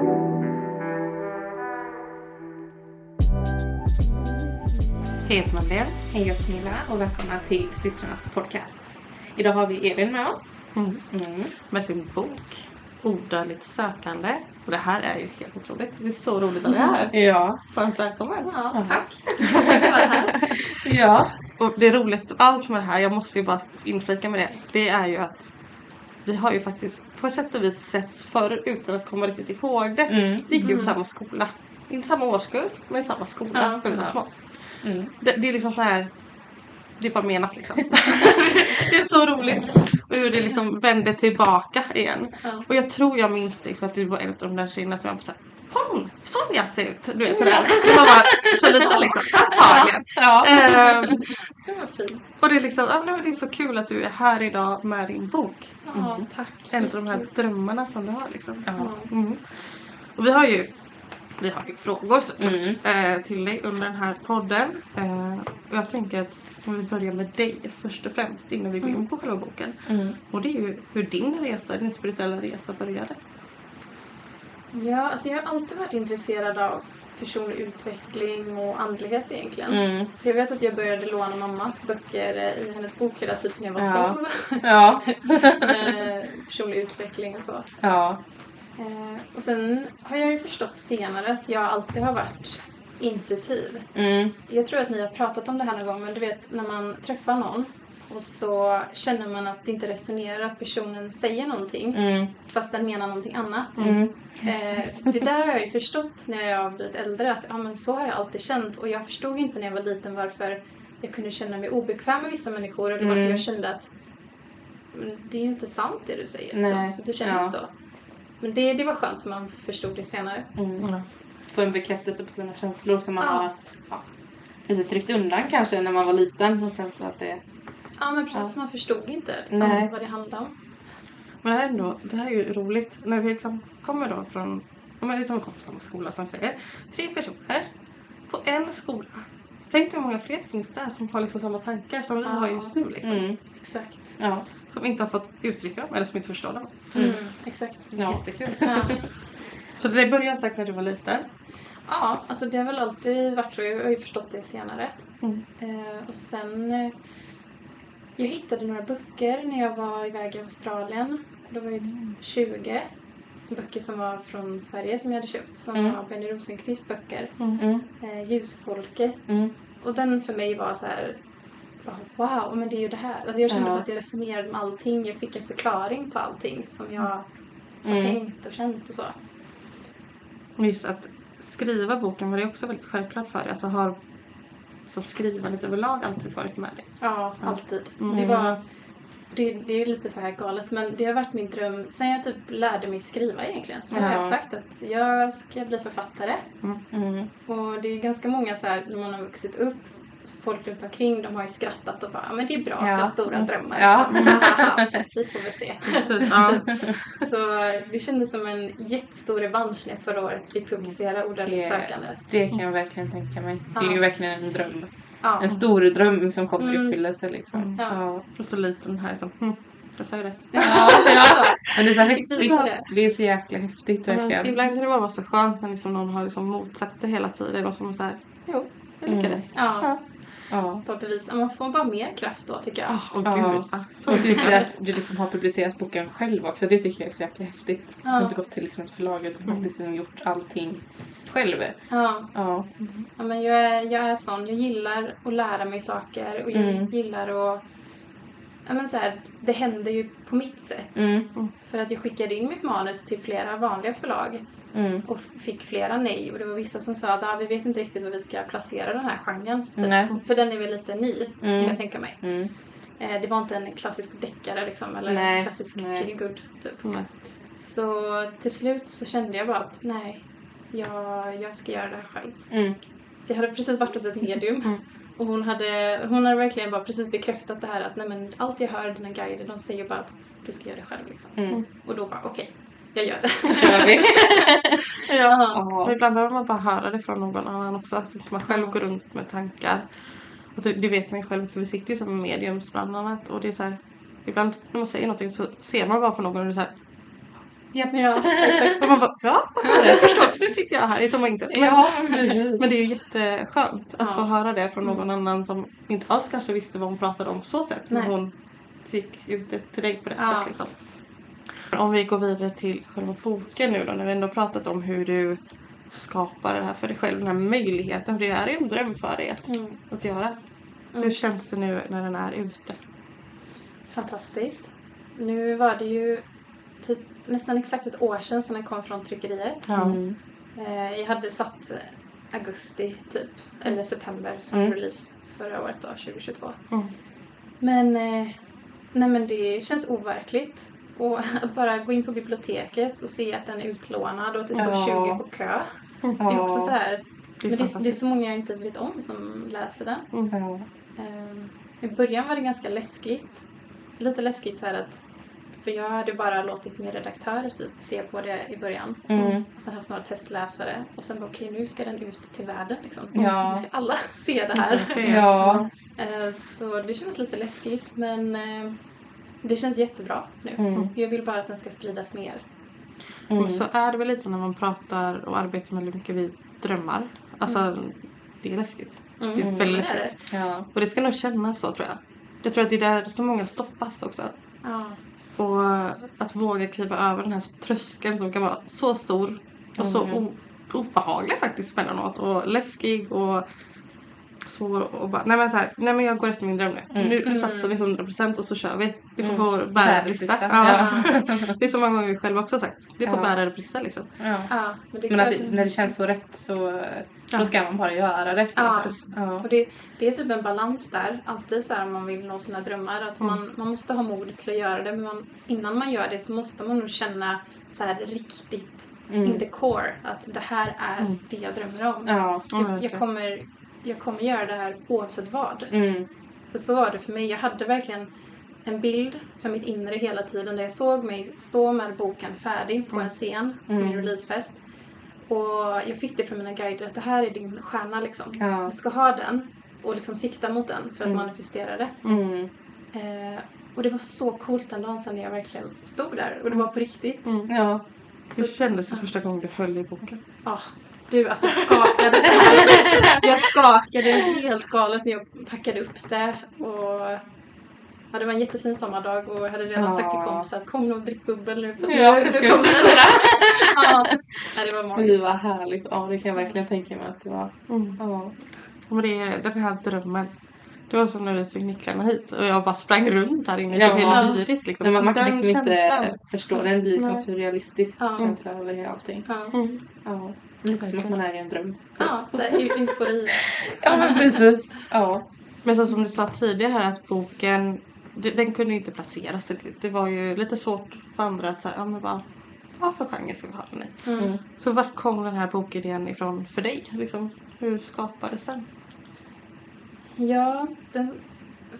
Hej, jag heter Madeleine. Hej, jag är Camilla och välkomna till systrarnas podcast. Idag har vi Elin med oss. Mm. Mm. Med sin bok Odödligt sökande. Och det här är ju helt otroligt. Det är så roligt att du är här. Ja. Varmt välkommen. ja, tack. Ja. Och det roligaste av allt med det här, jag måste ju bara inflika med det, det är ju att vi har ju faktiskt på ett sätt och vis setts förr utan att komma riktigt ihåg det. Mm. Vi gick ju på samma skola. Inte samma årskull, men i samma skola Ja. när vi var Ja. små. Mm. Det, det är liksom så här. Det är bara menat liksom. det är så roligt. Och hur det liksom vände tillbaka igen. Ja. Och jag tror jag minns det för att du var en av de där tjejerna som var såhär Hon! Sonja ser ut! Du vet det där. Var bara så lite liksom. Antagligen. Ja. Ehm, Det var fint. och det är liksom, ja, men det är så kul att du är här idag med din bok. Ja, tack. En av de här drömmarna som du har liksom. Ja. Mm. Och vi har ju vi har ju frågor Mm. eh, till dig under den här podden. Eh, och jag tänker att om vi börjar med dig först och främst innan vi går in på själva boken. Mm. Och det är ju hur din resa, din spirituella resa började. Ja, alltså jag har alltid varit intresserad av personlig utveckling och andlighet egentligen. Mm. Så jag vet att jag började låna mammas böcker eh, i hennes bokhylla typ när jag var Ja. 12. Ja. Eh, personlig utveckling och så. Ja. Eh, och sen har jag ju förstått senare att jag alltid har varit intuitiv. Mm. Jag tror att ni har pratat om det här någon gång men du vet när man träffar någon och så känner man att det inte resonerar att personen säger någonting Mm. fast den menar någonting annat. Mm. Eh, det där har jag ju förstått när jag har blivit äldre att ja, men så har jag alltid känt och jag förstod inte när jag var liten varför jag kunde känna mig obekväm med vissa människor eller varför Mm. jag kände att det är ju inte sant det du säger. Nej. Så, du känner Ja. inte så. Men det, det var skönt att man förstod det senare. Mm. Få en bekräftelse på sina känslor som man Ja. har ja, lite tryckt undan kanske när man var liten och sen så att det... Ja men precis, Ja. man förstod inte liksom, Nej. vad det handlade om. Men det här, är ändå, det här är ju roligt när vi liksom kommer då från, men liksom vi kommer från samma skola som säger, tre personer på en skola. Tänk hur många fler finns där som har liksom samma tankar som vi Ja. har just nu liksom. Mm. Exakt. Ja. Som inte har fått uttrycka dem eller som inte förstår dem. Mm. Exakt. Ja. Jättekul. Ja. Så det började sagt när du var liten. ja, alltså det har väl alltid varit så. Jag har ju förstått det senare. Mm. Eh, och sen... Jag hittade några böcker när jag var iväg i Australien. Då var jag typ 20 böcker som var från Sverige som jag hade köpt. Som Mm. var Benny Rosenqvists böcker. Mm. Eh, Ljusfolket. Mm. Och den för mig var så här... Wow, men det är ju det här. Alltså jag kände Ja. att jag resonerade med allting. Jag fick en förklaring på allting som jag har Mm. tänkt och känt och så. Just att skriva boken var det också väldigt självklart för dig. Alltså har så skrivandet överlag alltid varit med dig. Ja, alltid. Mm. Det, var, det, det är lite så här galet men det har varit min dröm sen jag typ lärde mig skriva egentligen. Så har Ja. jag sagt att jag ska bli författare. Mm. Och det är ganska många så här när man har vuxit upp folk runt omkring de har ju skrattat och bara ja men det är bra att Ja. du har stora drömmar Ja. liksom. Vi får väl se. Precis, ja. Så det kändes som en jättestor revansch när jag förra året fick publicera Det- sökande. Det kan jag verkligen tänka mig. Det är ju verkligen en dröm. Ja. En stor dröm som kommer i Mm. uppfyllelse liksom. Mm. Ja. Och så liten här som, hm, jag sa ju det. Ja, ja. Men det är så häftigt. Det. Är så jäkla häftigt Men verkligen. ibland kan det bara vara så skönt när liksom någon har liksom motsagt det hela tiden och som är såhär, jo, jag lyckades. Ja. Ja. Ja. Bara bevisa. Man får bara mer kraft då tycker jag. Åh Ja. gud. ja. Så Och just det att du liksom har publicerat boken själv också. Det tycker jag är så jäkla häftigt. Att du Ja. inte gått till liksom ett förlag utan faktiskt liksom gjort allting själv. Ja. Ja. Ja, men jag, är, jag är sån. Jag gillar att lära mig saker och jag Mm. gillar att... Ja, men så här, det händer ju på mitt sätt. Mm. För att jag skickade in mitt manus till flera vanliga förlag Mm. och fick flera nej. Och det var vissa som sa att ah, vi vet inte riktigt var vi ska placera den här genren. Typ. För den är väl lite ny, kan Mm. jag tänka mig. Mm. Eh, det var inte en klassisk deckare liksom, eller Nej, en klassisk feelgood typ. Nej. Så till slut så kände jag bara att nej, jag, jag ska göra det här själv. Mm. Så jag hade precis varit hos ett medium. Mm. Och hon hade, hon hade verkligen bara precis bekräftat det här att nej men allt jag hör, dina guider, de säger bara att du ska göra det själv liksom. Mm. Och då bara okej, jag gör det. Kör vi. Ja. Och ibland behöver man bara höra det från någon annan också. Att man själv går runt med tankar. Alltså, det vet man ju själv också. Vi sitter ju som mediums bland annat. Och det är så här, ibland när man säger någonting så ser man bara på någon och det är så här. Ja, exakt. Och man bara, ja? Jag förstår, för nu sitter jag här i tomma intet. Men, Ja, men det är ju jätteskönt att Ja. få höra det från någon annan som inte alls kanske visste vad hon pratade om så sätt. Men hon fick ut det till dig på det Ja. sätt liksom. Om vi går vidare till själva boken nu då, när vi ändå pratat om hur du skapar det här för dig själv, den här möjligheten, för det är ju en dröm för dig att, Mm. att göra. Hur Mm. känns det nu när den är ute? Fantastiskt. Nu var det ju typ nästan exakt ett år sedan som den kom från tryckeriet. Mm. Eh, Jag hade satt augusti typ, eller september som Mm. release förra året då, 2022. Mm. Men, eh, nej men det känns overkligt. Och att bara gå in på biblioteket och se att den är utlånad och att det står Ja. 20 på kö. Det är också så här, Det är men det, det är så många jag inte ens vet om som läser den. Ja. Ehm, I början var det ganska läskigt. Lite läskigt så att för jag hade bara låtit min redaktör typ se på det i början. Mm. Och sen haft några testläsare. Och sen bara okej nu ska den ut till världen liksom. Ja. Nu ska alla se det här. Ja. Eh, Så det känns lite läskigt men eh, det känns jättebra nu. Mm. Jag vill bara att den ska spridas mer. Mm. Och så är det väl lite när man pratar och arbetar väldigt mycket vid drömmar. Alltså, det är läskigt. Mm. Det är väldigt det är läskigt. Ja. Och det ska nog kännas så tror jag. Jag tror att det är där så många stoppas också. Ja. Och att våga kliva över den här tröskeln som kan vara så stor och så Mm. obehaglig faktiskt emellanåt. Och läskig och svår och bara, nej men så här, nej men jag går efter min dröm nu. Mm. Nu, nu Mm. satsar vi 100% och så kör vi. Vi får, Mm. får bära eller Bära brista. Ja. Det är så många gånger vi själva också sagt. Vi får Ja. bära eller brista liksom. Ja. Ja, men det Men att det, när det känns så rätt så Ja. då ska man bara göra det. Ja. ja. Och det, det är typ en balans där. Alltid så här om man vill nå sina drömmar. Att Mm. man, man måste ha mod till att göra det. Men man, innan man gör det så måste man nog känna så här riktigt Mm. in the core. Att det här är Mm. det jag drömmer om. Ja. Ja, Jag, jag, kommer, jag kommer göra det här oavsett vad. Mm. För så var det för mig. Jag hade verkligen en bild för mitt inre hela tiden där jag såg mig stå med boken färdig på en scen på min Mm. releasefest. Och jag fick det från mina guider att det här är din stjärna liksom. Ja. Du ska ha den och liksom sikta mot den för att Mm. manifestera det. Mm. Eh, och det var så coolt den dagen sen när jag verkligen stod där och det var på riktigt. Mm. Ja. Hur kändes det första gången du höll i boken? Ah, du, alltså jag skakade så här. Jag skakade helt galet när jag packade upp det. Och ja, det var en jättefin sommardag och jag hade redan Ja. sagt till kompisar att kom nu och drick bubbel nu för Ja, nu, det kommer där. ja, ja, det var Det magiskt. var härligt. Ja, det kan jag verkligen tänka mig att det var. Mm. Ja. Men det är den här drömmen. Det var som när vi fick nycklarna hit och jag bara sprang runt här inne. Ja. Jag blev helt lyrisk liksom. Men man, man kan liksom inte känslan. förstå. Den blir som Nej. surrealistisk Ja. känsla över allting. Ja, Mm. Ja. Lite som att man är i en dröm. ja så eufori. Ja, men precis. Ja. Men så som du sa tidigare här att boken, den kunde ju inte placeras riktigt. Det var ju lite svårt för andra att säga, ja men vad, vad för genre ska vi ha den i? Mm. Mm. Så vart kom den här bokidén ifrån för dig? Liksom, hur skapades den? Ja, den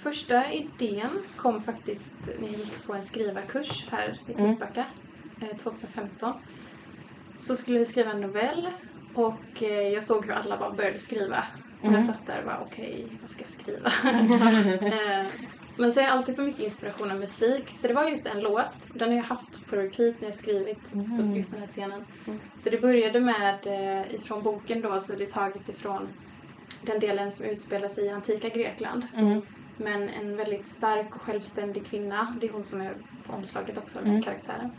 första idén kom faktiskt när jag gick på en skrivarkurs här i Mm. Kungsbacka eh, 2015. Så skulle vi skriva en novell och eh, jag såg hur alla bara började skriva. Mm. jag satt där och bara okej, vad ska jag skriva? Eh, Men så har jag alltid fått mycket inspiration av musik. Så det var just en låt. Den har jag haft på repeat när jag skrivit Mm. så just den här scenen. Mm. Så det började med eh, ifrån boken då så är det taget ifrån den delen som utspelar sig i antika Grekland. Mm. Men en väldigt stark och självständig kvinna. Det är hon som är på omslaget också, den Mm. karaktären.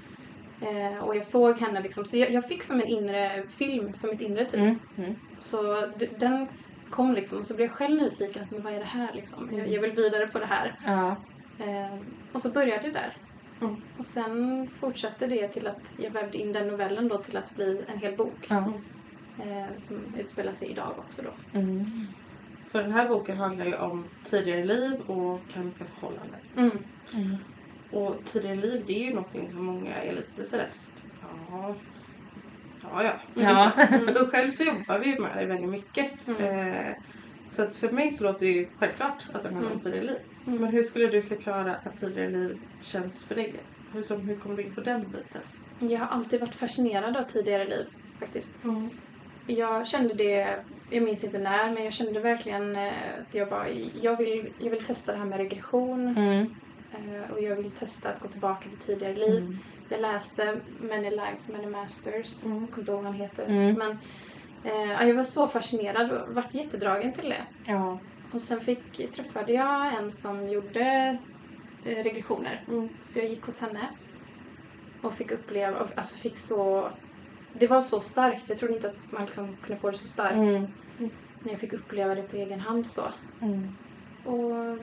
Eh, och jag såg henne liksom, så jag, jag fick som en inre film för mitt inre typ. Mm. Mm. Så d- den kom liksom och så blev jag själv nyfiken. Men vad är det här liksom? Jag, jag vill vidare på det här. Ja. Eh, och så började det där. Mm. Och sen fortsatte det till att jag vävde in den novellen då till att bli en hel bok. Ja. Eh, som utspelar sig idag också då. Mm. För den här boken handlar ju om tidigare liv och karmiska förhållanden. Mm. Mm. Och tidigare liv det är ju någonting som många är lite sådär, ja, ja, ja. Ja. Mm. Och själv så jobbar vi ju med det väldigt mycket. Mm. Eh, så att för mig så låter det ju självklart att den handlar om Mm. tidigare liv. Mm. Men hur skulle du förklara att tidigare liv känns för dig? Hur, som, hur kom du in på den biten? Jag har alltid varit fascinerad av tidigare liv faktiskt. Jag kände det, jag minns inte när, men jag kände verkligen eh, att jag bara, jag vill, jag vill testa det här med regression Mm. Eh, och jag vill testa att gå tillbaka till tidigare liv. Mm. jag läste Many Life, Many Masters. Mm. Jag kommer inte ihåg vad han heter. Mm. Men eh, ja, jag var så fascinerad och vart jättedragen till det. Ja. Och sen fick, träffade jag en som gjorde eh, regressioner. Mm. Så jag gick hos henne och fick uppleva, och, alltså fick så... Det var så starkt. Jag trodde inte att man liksom kunde få det så starkt. Mm. När jag fick uppleva det på egen hand så. Och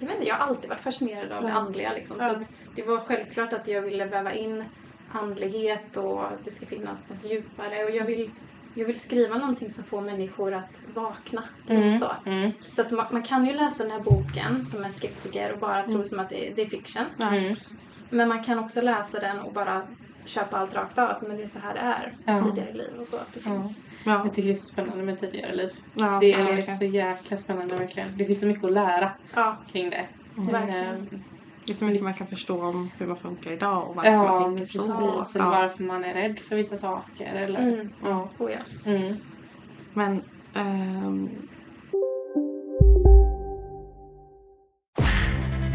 jag vet inte, jag har alltid varit fascinerad av det andliga liksom. Så det var självklart att jag ville väva in andlighet och att det ska finnas något djupare. Och jag vill, jag vill skriva någonting som får människor att vakna. Mm. så. Mm. Så att man, man kan ju läsa den här boken som en skeptiker och bara tro Mm. som att det, det är fiction. Mm. Men man kan också läsa den och bara köpa allt rakt av. Men det är så här det är Ja. tidigare liv och så. Att det finns. Ja, Jag tycker det är så spännande med tidigare liv. ja, Det är verkligen. så jäkla spännande verkligen. Det finns så mycket att lära Ja, kring det. Mm. verkligen. Ehm, Det är så mycket man kan förstå om hur man funkar idag och varför Ja, man tänker precis. så. Eller Ja. varför man är rädd för vissa saker. Eller, Mm. ja. Oh, ja. Mm. Men ehm,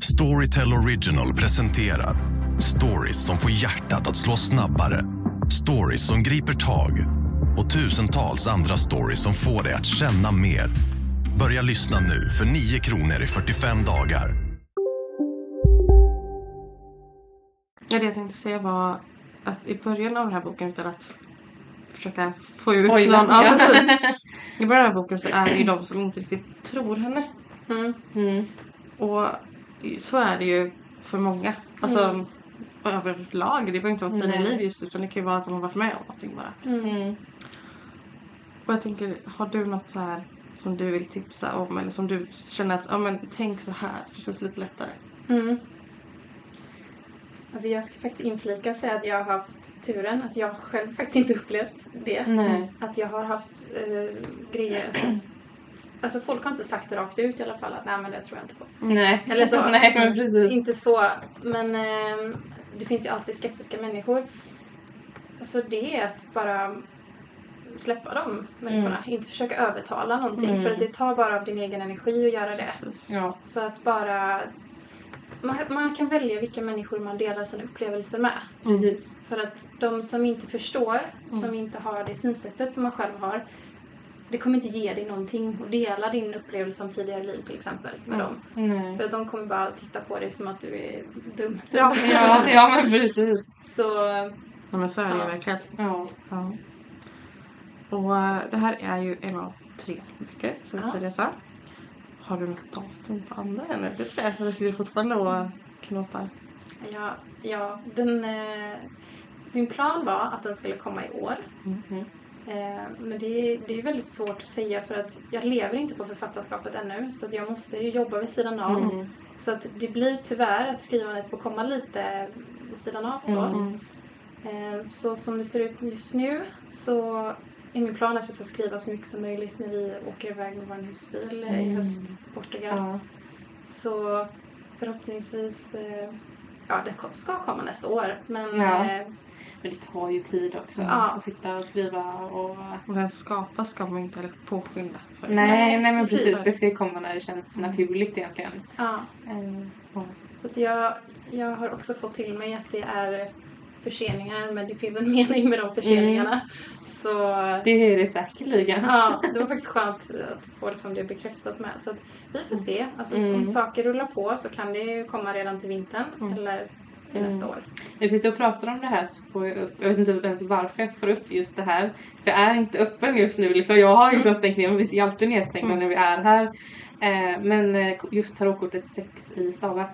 Storytel Original presenterar stories som får hjärtat att slå snabbare. Stories som griper tag och tusentals andra stories som får dig att känna mer. Börja lyssna nu för 9 kronor i 45 dagar. ja, det jag tänkte säga var att i början av den här boken, utan att försöka få ut Spoila. någon... Ja, Ja. I början av boken så är det ju de som inte riktigt tror henne. Mm. Mm. Och så är det ju för många. Alltså överlag. Det behöver inte vara tidigare Nej. liv just utan det kan ju vara att de har varit med om någonting bara. Mm. Och jag tänker, har du något så här som du vill tipsa om eller som du känner att, ja men tänk så här så känns det lite lättare. Mm. Alltså jag ska faktiskt inflika och säga att jag har haft turen att jag själv faktiskt inte upplevt det. Nej. Att jag har haft eh, grejer som... Alltså folk har inte sagt det rakt ut i alla fall att nej men det tror jag inte på. Nej. Eller så. Nej, men precis. Inte så, men eh, det finns ju alltid skeptiska människor. Alltså det är att bara släppa de människorna. Inte försöka övertala någonting. Mm. För att det tar bara av din egen energi att göra det. Ja. Så att bara... Man, man kan välja vilka människor man delar sina upplevelser med. Precis. För att de som inte förstår, som inte har det synsättet som man själv har, det kommer inte ge dig någonting att dela din upplevelse om tidigare liv till exempel med Mm. dem. Nej. För att de kommer bara titta på dig som att du är dum. Ja. Ja, ja men precis. Så Ja men så är det Ja. verkligen. Ja. Ja. Och eh, det här är ju en av tre böcker som vi Ja. tidigare sa. Har du något datum på andra ännu? Det tror jag. Jag sitter fortfarande och knåpar. ja, ja den, eh, din plan var att den skulle komma i år. Mhm. Eh, men det, är- det är väldigt svårt att säga för att jag lever inte på författarskapet ännu så jag måste ju jobba vid sidan av. Mm. Så att det blir tyvärr att skrivandet får komma lite vid sidan av. Så, Mm. eh, så som det ser ut just nu så är min plan att jag ska skriva så mycket som möjligt när vi åker iväg med vår husbil eh, i Mm. höst till Portugal. Ja. Så förhoppningsvis, eh, ja det ska komma nästa år. Men Ja. Men det tar ju tid också. Ja. Att sitta och skriva och... Och den skapas ska man inte heller påskynda. För. Nej, nej men precis. precis. Det ska ju komma när det känns naturligt egentligen. ja, Mm. Ja. så jag, jag har också fått till mig att det är förseningar men det finns en mening med de förseningarna. Så Det är det säkerligen. Ja, det var faktiskt skönt att få liksom det bekräftat med. Så vi får se. Alltså, Mm. Om saker rullar på så kan det ju komma redan till vintern Mm. eller till Mm. nästa år. När vi sitter och pratar om det här så får jag upp, jag vet inte ens varför jag får upp just det här. För jag är inte öppen just nu liksom. Jag har liksom stängt ner, vi är alltid nedstängda när vi är här. Eh, men eh, just tarotkortet 6 i stavar.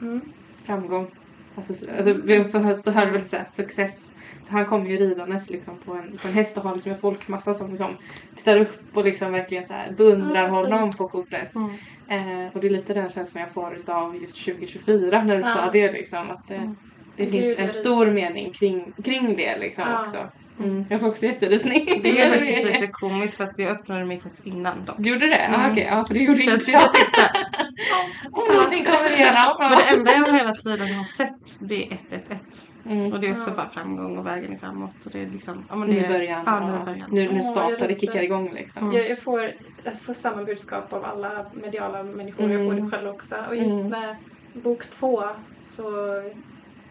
Mm. Framgång. Alltså, alltså vi för höst då hörde väl såhär success. Han kommer ju ridandes liksom på en, på en häst och har liksom en folkmassa som liksom tittar upp och liksom verkligen så här beundrar Ah, honom på kortet. Mm. Eh, och det är lite den känslan jag får utav just 2024 när du Ja. sa det liksom. Att det, Mm. det Gud, finns vad en stor risigt. mening kring, kring det liksom Ja. också. Mm. Jag får också jätterysning. Det är faktiskt lite komiskt för att jag öppnade mig faktiskt innan dock. Gjorde det? Mm. okej. Ja, för det gjorde inte jag. jag tänkte såhär, Någonting kommer igenom. men det enda jag hela tiden har sett det är 111. Mm. Och det är också Ja. bara framgång och vägen framåt. Och det är liksom, ja, men Nu det. Ja, nu i ja. början. Nu, nu Åh, startar det, kickar igång liksom. Jag, jag, får, jag får samma budskap av alla mediala människor. Jag får Mm. det själv också. Och just Mm. med bok två så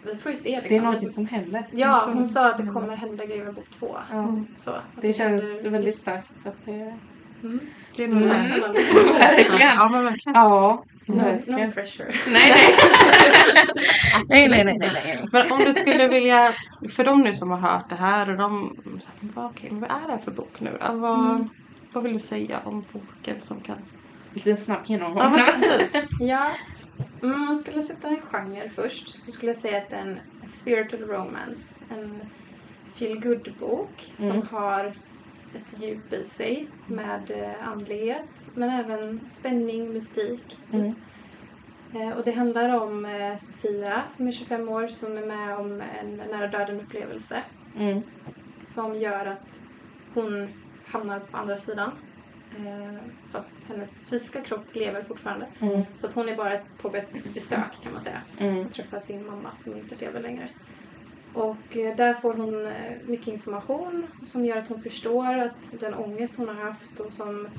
vi får ju se liksom. Det är någonting som händer. Ja, hon sa att det kommer hända grejer med bok två. Ja. Så, att Det känns händer väldigt just- starkt. Att det... Mm. Det är nog Mm. det. spännande. Verkligen. Ja men verkligen. Ja, No, no verkligen. pressure. Nej, nej. nej, nej, nej, nej. Men om du skulle vilja, för de nu som har hört det här och de säger, vad, okej, men vad är det här för bok nu då? Vad, vad vill du säga om boken som kan... Lite snabb genomgång. Ja men precis. Ja, mm, om man skulle sätta en genre först så skulle jag säga att det är en spiritual romance. En feel good bok som Mm. har ett djup i sig med eh, andlighet men även spänning, mystik. Typ. Mm. Eh, och det handlar om eh, Sofia som är 25 år som är med om en nära döden upplevelse Mm. som gör att hon hamnar på andra sidan. Fast hennes fysiska kropp lever fortfarande. Mm. Så att hon är bara på ett besök kan man säga. Mm. Träffar sin mamma som inte lever längre. Och eh, där får hon eh, mycket information som gör att hon förstår att den ångest hon har haft och som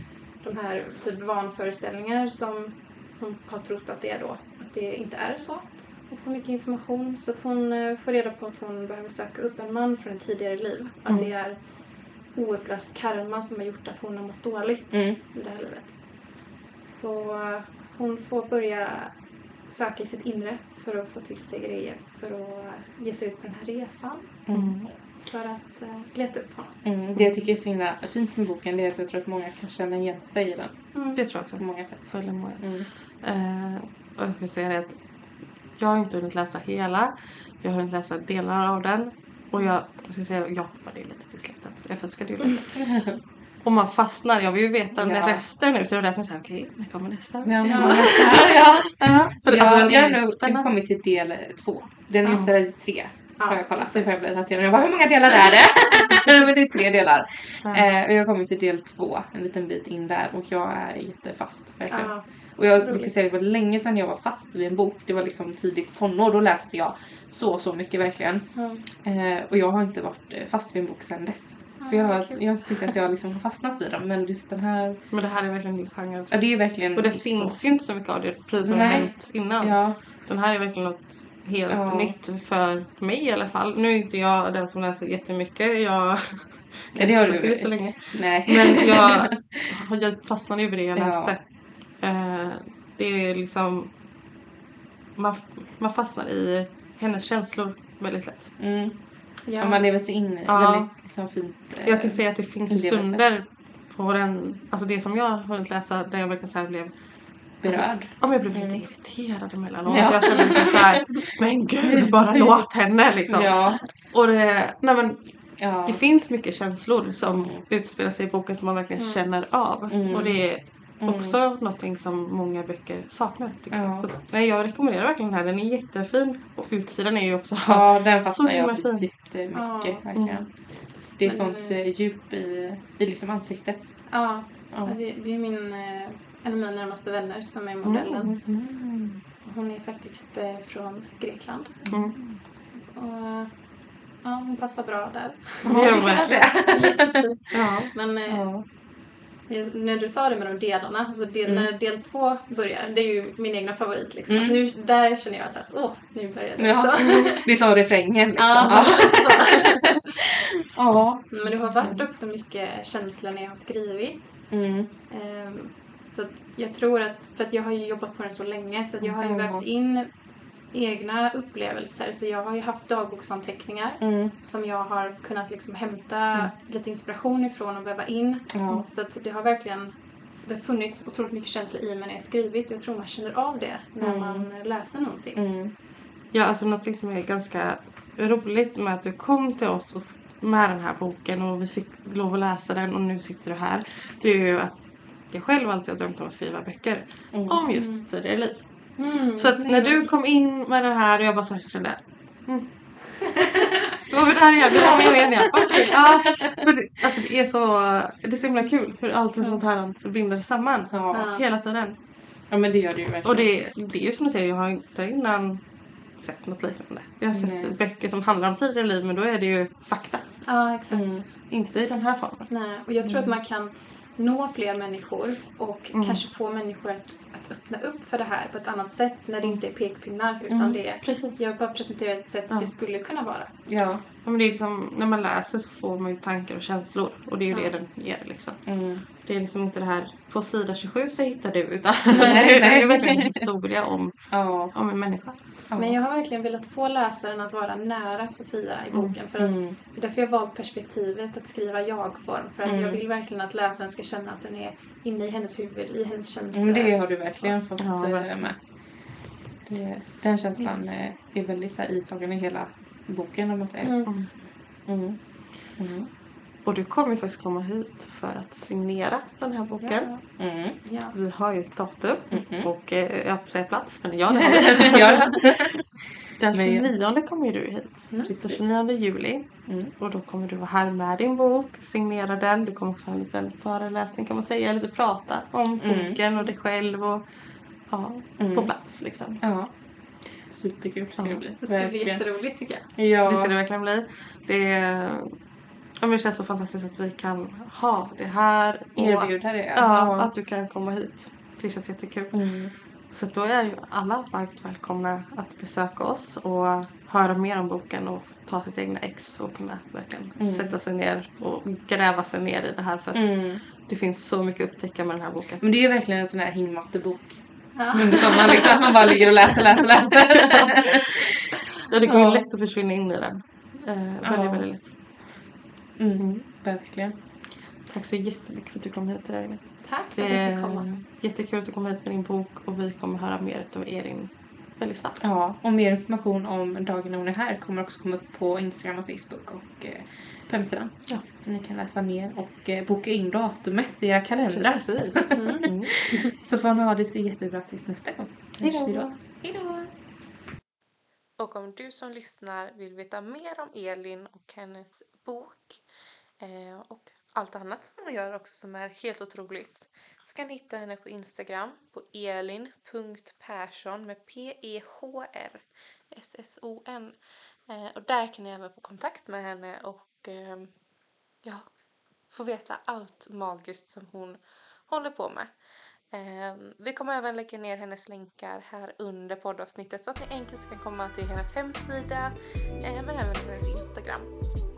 de här typ vanföreställningar som hon har trott att det är då, att det inte är så. Hon får mycket information så att hon eh, får reda på att hon behöver söka upp en man från ett tidigare liv. Att Mm. det är oupplöst karma som har gjort att hon har mått dåligt Mm. i det här livet. Så hon får börja söka i sitt inre för att få till sig grejer. För att ge sig ut på den här resan. Mm. För att uh, leta upp honom. Mm. Det jag tycker är så himla fint med boken det är att jag tror att många kan känna igen sig i den Mm. Det tror jag också. på många sätt. Väldigt många. Mm. Eh, och jag skulle säga det att jag har inte hunnit läsa hela. Jag har hunnit läsa delar av den. Och jag, jag ska säga, jag hoppade ju lite till slutet. Jag fuskade ju lite. Och man fastnar. Jag vill ju veta Ja. resten nu. Så det var därför jag sa okej, när kommer nästa? Ja, Ja. ja. ja, ja. Alltså, jag har nog kommit till del två. Den är i tre. Har Ja, jag kollat. Så får jag bli daterad. Jag bara, hur många delar är det? Men det är tre delar. Ja. Eh, och jag kommit till del två. En liten bit in där. Och jag är jättefast. Verkligen. Ja. Och jag brukar säga att det var länge sedan jag var fast vid en bok. Det var liksom tidigt tonår. Då läste jag så, så mycket verkligen. Ja. Eh, och jag har inte varit eh, fast vid en bok sedan dess. För jag, har, jag har inte tyckt att jag liksom har fastnat vid dem. Men just den här, Men det här är verkligen din genre också. ja det är verkligen Och det så. finns ju inte så mycket av det precis som Nej. hänt innan. Ja, Den här är verkligen något helt Ja. nytt för mig i alla fall. Nu är inte jag den som läser jättemycket. Jag Ja, det har du. så länge. nej. Men jag, jag fastnade ju vid det jag Ja. läste. Eh, det är liksom... Man, man fastnar i hennes känslor väldigt lätt. Mm. Ja. Ja. Man lever sig in i Ja. väldigt liksom, fint. eh, Jag kan säga att det finns stunder på den, alltså det som jag har hunnit läsa där jag verkligen så blev berörd. Ja, men jag blev lite Mm. irriterad emellanåt. Ja. Jag kände lite så här, men gud bara låt henne liksom. Ja. Och det, nej men ja. det finns mycket känslor som utspelar sig i boken som man verkligen Mm. känner av. Mm. Och det är Mm. också någonting som många böcker saknar. Tycker Ja. jag. Så, nej, jag rekommenderar verkligen den här. Den är jättefin. Och utsidan är ju också... Ja, den fastnar jag fin. jättemycket. Ja. Verkligen. Mm. Det är Men, sånt eh, djup i, i liksom ansiktet. Ja, Ja. det, det är min, eh, en av mina närmaste vänner som är modellen. Mm. Hon är faktiskt eh, från Grekland. Mm. Och, ja, hon passar bra där. Kan jag verkligen. Ja. Men eh, Ja. När du sa det med de delarna, alltså del, Mm. när del två börjar, det är ju min egna favorit. Liksom. Mm. Nu, där känner jag så att åh, nu börjar det. Ja. Det är som refrängen liksom. Ja, Ja. ja. Men det har varit också mycket känslor när jag har skrivit. Mm. Ehm, så jag tror att, för att jag har ju jobbat på den så länge, så jag har ju Ja. vävt in egna upplevelser. Så jag har ju haft dagboksanteckningar Mm. som jag har kunnat liksom hämta lite inspiration ifrån och väva in. Ja. Så att det har verkligen det har funnits otroligt mycket känslor i mig när jag skrivit jag tror man känner av det när Mm. man läser någonting. Mm. Ja, alltså någonting som är ganska roligt med att du kom till oss och med den här boken och vi fick lov att läsa den och nu sitter du här. Det är ju att jag själv alltid har drömt om att skriva böcker Mm. om just tidigare liv. Mm. Så att när du kom in med den här och jag bara så här kände Vad var det här igen? Det var meningen igen. Okej, ja. Men det, alltså det är så, det är så himla kul hur allt sånt här binder samman. Ja. Hela tiden. ja, men det gör det ju verkligen. Och det, det är ju som du säger, jag har inte innan sett något liknande. Jag har sett Nej. böcker som handlar om tidigare liv men då är det ju fakta. Ja, exakt. Mm. Inte i den här formen. Nej, och jag tror att man kan nå fler människor och Mm. kanske få människor att, att öppna upp för det här på ett annat sätt när det inte är pekpinnar utan det är Precis. jag bara presenterar ett sätt Ja. det skulle kunna vara. Ja. Men det är liksom, när man läser så får man ju tankar och känslor och det är ju det Ja. den ger liksom. Mm. Det är liksom inte det här på sida 27 så hittar du utan Nej, det är nej. verkligen en historia om, Ja. om en människa. Men jag har verkligen velat få läsaren att vara nära Sofia i boken för att Mm. är därför jag valt perspektivet att skriva jag-form för att Mm. jag vill verkligen att läsaren ska känna att den är inne i hennes huvud, i hennes känslor. Men det har du verkligen fått Ja, eh, verkligen. med. Det, den känslan eh, är väldigt så här, i hela boken om man säger. Mm. Mm. Mm. Och du kommer ju faktiskt komma hit för att signera den här boken. Mm. Ja. Vi har ju ett datum Mhm. och eh, jag säga plats men ja det har vi. ja. Den Men jag- 29 kommer ju du hit. Den Precis. 29 juli. Mm. Och då kommer du vara här med din bok, signera den. Du kommer också ha en liten föreläsning kan man säga, lite prata om Mm. boken och dig själv och ja, Mm. på plats liksom. ja. Superkul ska det Ja. bli. Det ska bli Verkligen. jätteroligt tycker jag. Ja. Det ska det verkligen bli. Det, är, ja, men det känns så fantastiskt att vi kan ha det här. Erbjuda att, det, Ja, ja. att du kan komma hit. Det känns jättekul. Mm. Så då är ju alla varmt välkomna att besöka oss och höra mer om boken och ta sitt egna ex och kunna verkligen Mm. sätta sig ner och gräva sig ner i det här för att Mm. det finns så mycket att upptäcka med den här boken. Men det är ju verkligen en sån här hängmattebok. Ja. Under sommaren liksom. Att man bara ligger och läser, läser, läser. Ja, det går ju Ja. lätt att försvinna in i den. Eh, Ja. väldigt, väldigt lätt. Mm. Verkligen. Tack så jättemycket för att du kom hit idag. Tack för att jag fick komma. är jättekul att du kom hit med din bok och vi kommer höra mer av Erin väldigt snabbt. Ja, och mer information om dagen när hon är här kommer också komma upp på Instagram och Facebook och eh, på hemsidan. Ja. Så ni kan läsa mer och eh, boka in datumet i era kalendrar. Precis. Mm. Så får ni ha det så jättebra tills nästa gång. Hej då! Och om du som lyssnar vill veta mer om Elin och hennes bok eh, och allt annat som hon gör också som är helt otroligt så kan ni hitta henne på Instagram på elin.persson med P-E-H-R S-S-O-N. Eh, och där kan ni även få kontakt med henne och eh, ja, få veta allt magiskt som hon håller på med. Eh, vi kommer även lägga ner hennes länkar här under poddavsnittet så att ni enkelt kan komma till hennes hemsida eh, men även hennes Instagram.